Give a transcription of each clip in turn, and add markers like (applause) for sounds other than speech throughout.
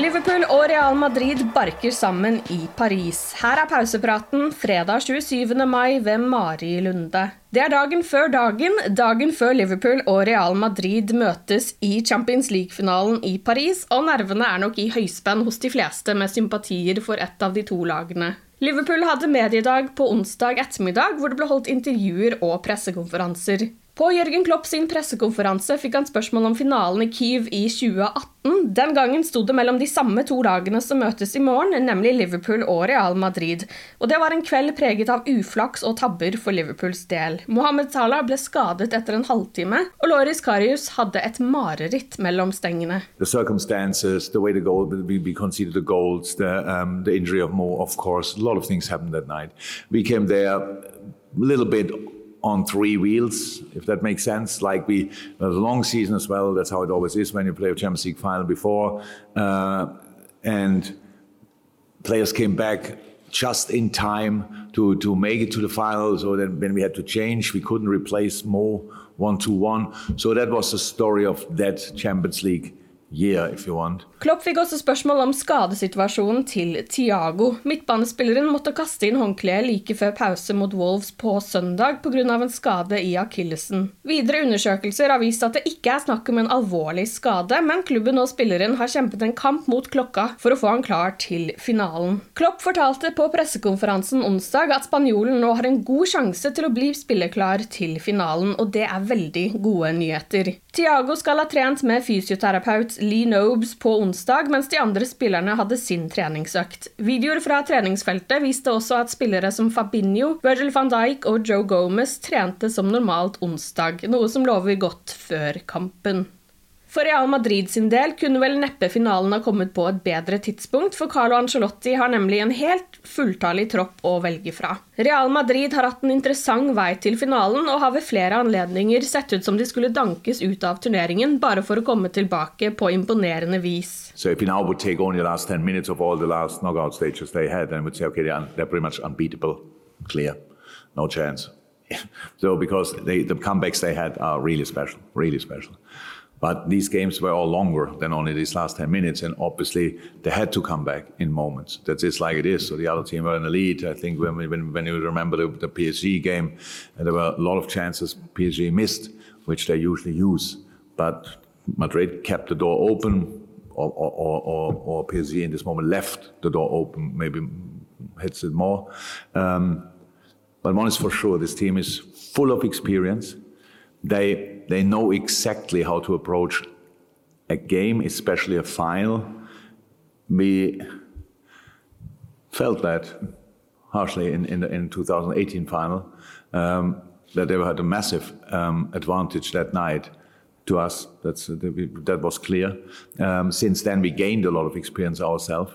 Liverpool og Real Madrid barker sammen i Paris. Her er pausepraten fredag 27. mai ved Mari Lunde. Det er dagen før dagen, dagen før Liverpool og Real Madrid møtes i Champions League-finalen i Paris, og nervene er nok i høyspenn hos de fleste med sympatier for ett av de to lagene. Liverpool hadde mediedag på onsdag ettermiddag, hvor det ble holdt intervjuer og pressekonferanser. På Jørgen Klopp sin pressekonferanse fikk han spørsmål om finalen i Kyiv i 2018. Den gangen sto det mellom de samme to lagene som møtes i morgen, nemlig Liverpool og Real Madrid. Og det var en kveld preget av uflaks og tabber for Liverpools del. Mohammed Salah ble skadet etter en halvtime, og Loris Karius hadde et mareritt mellom stengene. The circumstances, the way the goal, we, we conceded the goals, the, um, the injury of Mo, of course, a lot of things happened that night. We came there a little bit on three wheels, if that makes sense. Like we, a long season as well. That's how it always is when you play a Champions League final before. Uh, and players came back just in time to, to make it to the final. So then when we had to change, we couldn't replace Mo one to one. So that was the story of that Champions League year, if you want. Klopp fikk også spørsmål om skadesituasjonen til Tiago. Midtbanespilleren måtte kaste inn håndkleet like før pause mot Wolves på søndag pga. en skade i akillesen. Videre undersøkelser har vist at det ikke er snakk om en alvorlig skade, men klubben og spilleren har kjempet en kamp mot klokka for å få han klar til finalen. Klopp fortalte på pressekonferansen onsdag at spanjolen nå har en god sjanse til å bli spilleklar til finalen, og det er veldig gode nyheter. Tiago skal ha trent med fysioterapeut Lee Nobes på onsdag, mens de andre spillerne hadde sin treningsøkt. Videoer fra treningsfeltet viste også at spillere som Fabinho, Virgil van Dijk og Joe Gomez trente som normalt onsdag, noe som lover godt før kampen. For Real Madrid sin del kunne vel neppe finalen ha kommet på et bedre tidspunkt, for Carlo Ancelotti har nemlig en helt fulltallig tropp å velge fra. Real Madrid har hatt en interessant vei til finalen, og har ved flere anledninger sett ut som de skulle dankes ut av turneringen bare for å komme tilbake på imponerende vis. So if you now would take only the last 10 minutes of all the last knockout stages they had, then would say, okay, they're, pretty much unbeatable, clear, no chance. (laughs) so because they, the comebacks they had are really special, really special. But these games were all longer than only these last 10 minutes, and obviously they had to come back in moments. That's just like it is. So the other team were in the lead. I think when, when, when you remember the, the PSG game, there were a lot of chances PSG missed, which they usually use. But Madrid kept the door open, or, or, or, or PSG in this moment left the door open, maybe hits it more. Um, but one is for sure this team is full of experience. They they know exactly how to approach a game, especially a final. We felt that harshly in, in in 2018 final um, that they had a massive um, advantage that night to us. That's, that was clear. Um, since then, we gained a lot of experience ourselves.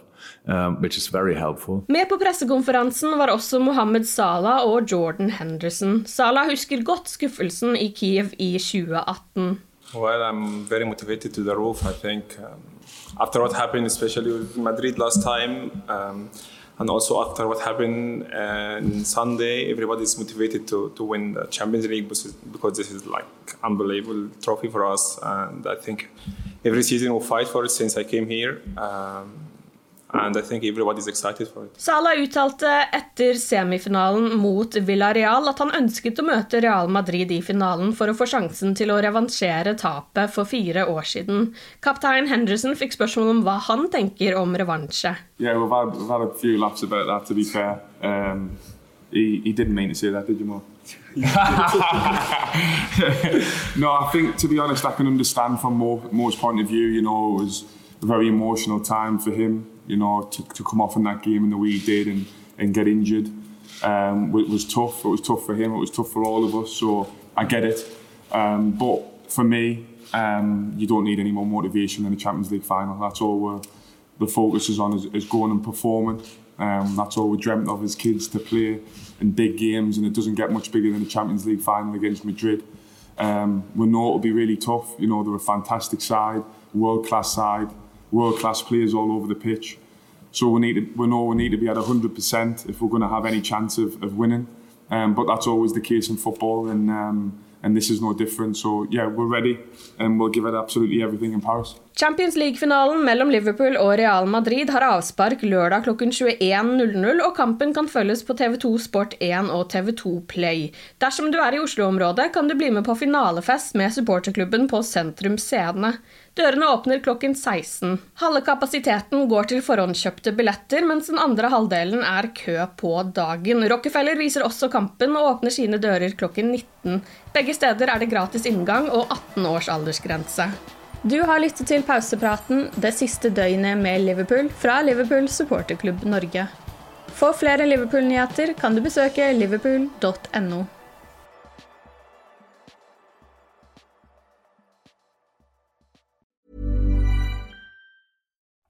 Um, which is very helpful. Med på pressekonferansen var også Mohammed Salah og Jordan Henderson. Salah husker godt skuffelsen i Kiev i 2018. Well, I'm very motivated to the roof. I think um, after what happened, especially with Madrid last time, um, and also after what happened uh, on Sunday, everybody's motivated to, to win the Champions League because this is like unbelievable trophy for us, and I think every season we'll fight for it since I came here. Um, Salah uttalte etter semifinalen mot Villarreal at han ønsket å møte Real Madrid i finalen for å få sjansen til å revansjere tapet for fire år siden. Kaptein Henderson fikk spørsmål om hva han tenker om revansje. Yeah, we've had, we've had a few laughs about that, to be fair. Um, he, he didn't mean to say that, did you, Mo? (laughs) no, I think, to be honest, I can understand from Mo's point of view, you know, it was a very emotional time for him you know, to, to come off in that game in the way he did and, and get injured um, it was tough. It was tough for him. It was tough for all of us. So I get it. Um, but for me, um, you don't need any more motivation in the Champions League final. That's all the focus is on is, is going and performing. Um, that's all we dreamt of as kids to play in big games, and it doesn't get much bigger than the Champions League final against Madrid. Um, we know it'll be really tough. You know, they're a fantastic side, world class side world class players all over the pitch. So we need to, we know we need to be at 100% if we're going to have any chance of, of winning. Um, but that's always the case in football, and um, and this is no different. So yeah, we're ready, and we'll give it absolutely everything in Paris. Champions League-finalen mellom Liverpool og Real Madrid har avspark lørdag klokken 21.00, og kampen kan følges på TV2 Sport1 og TV2 Play. Dersom du er i Oslo-området, kan du bli med på finalefest med supporterklubben på Sentrum Scene. Dørene åpner klokken 16. Halve kapasiteten går til forhåndskjøpte billetter, mens den andre halvdelen er kø på dagen. Rockefeller viser også kampen og åpner sine dører klokken 19. Begge steder er det gratis inngang og 18 års aldersgrense. Du har lyttet til pausepraten det siste døgnet med Liverpool fra Liverpool supporterklubb Norge. For flere Liverpool-nyheter kan du besøke liverpool.no.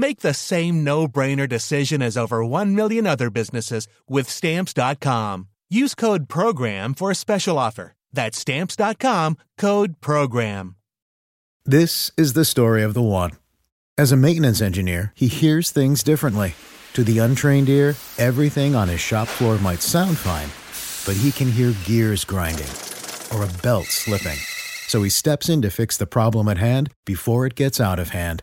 Make the same no-brainer decision as over 1 million other businesses with stamps.com. Use code program for a special offer. That's stamps.com, code program. This is the story of the one. As a maintenance engineer, he hears things differently. To the untrained ear, everything on his shop floor might sound fine, but he can hear gears grinding or a belt slipping. So he steps in to fix the problem at hand before it gets out of hand.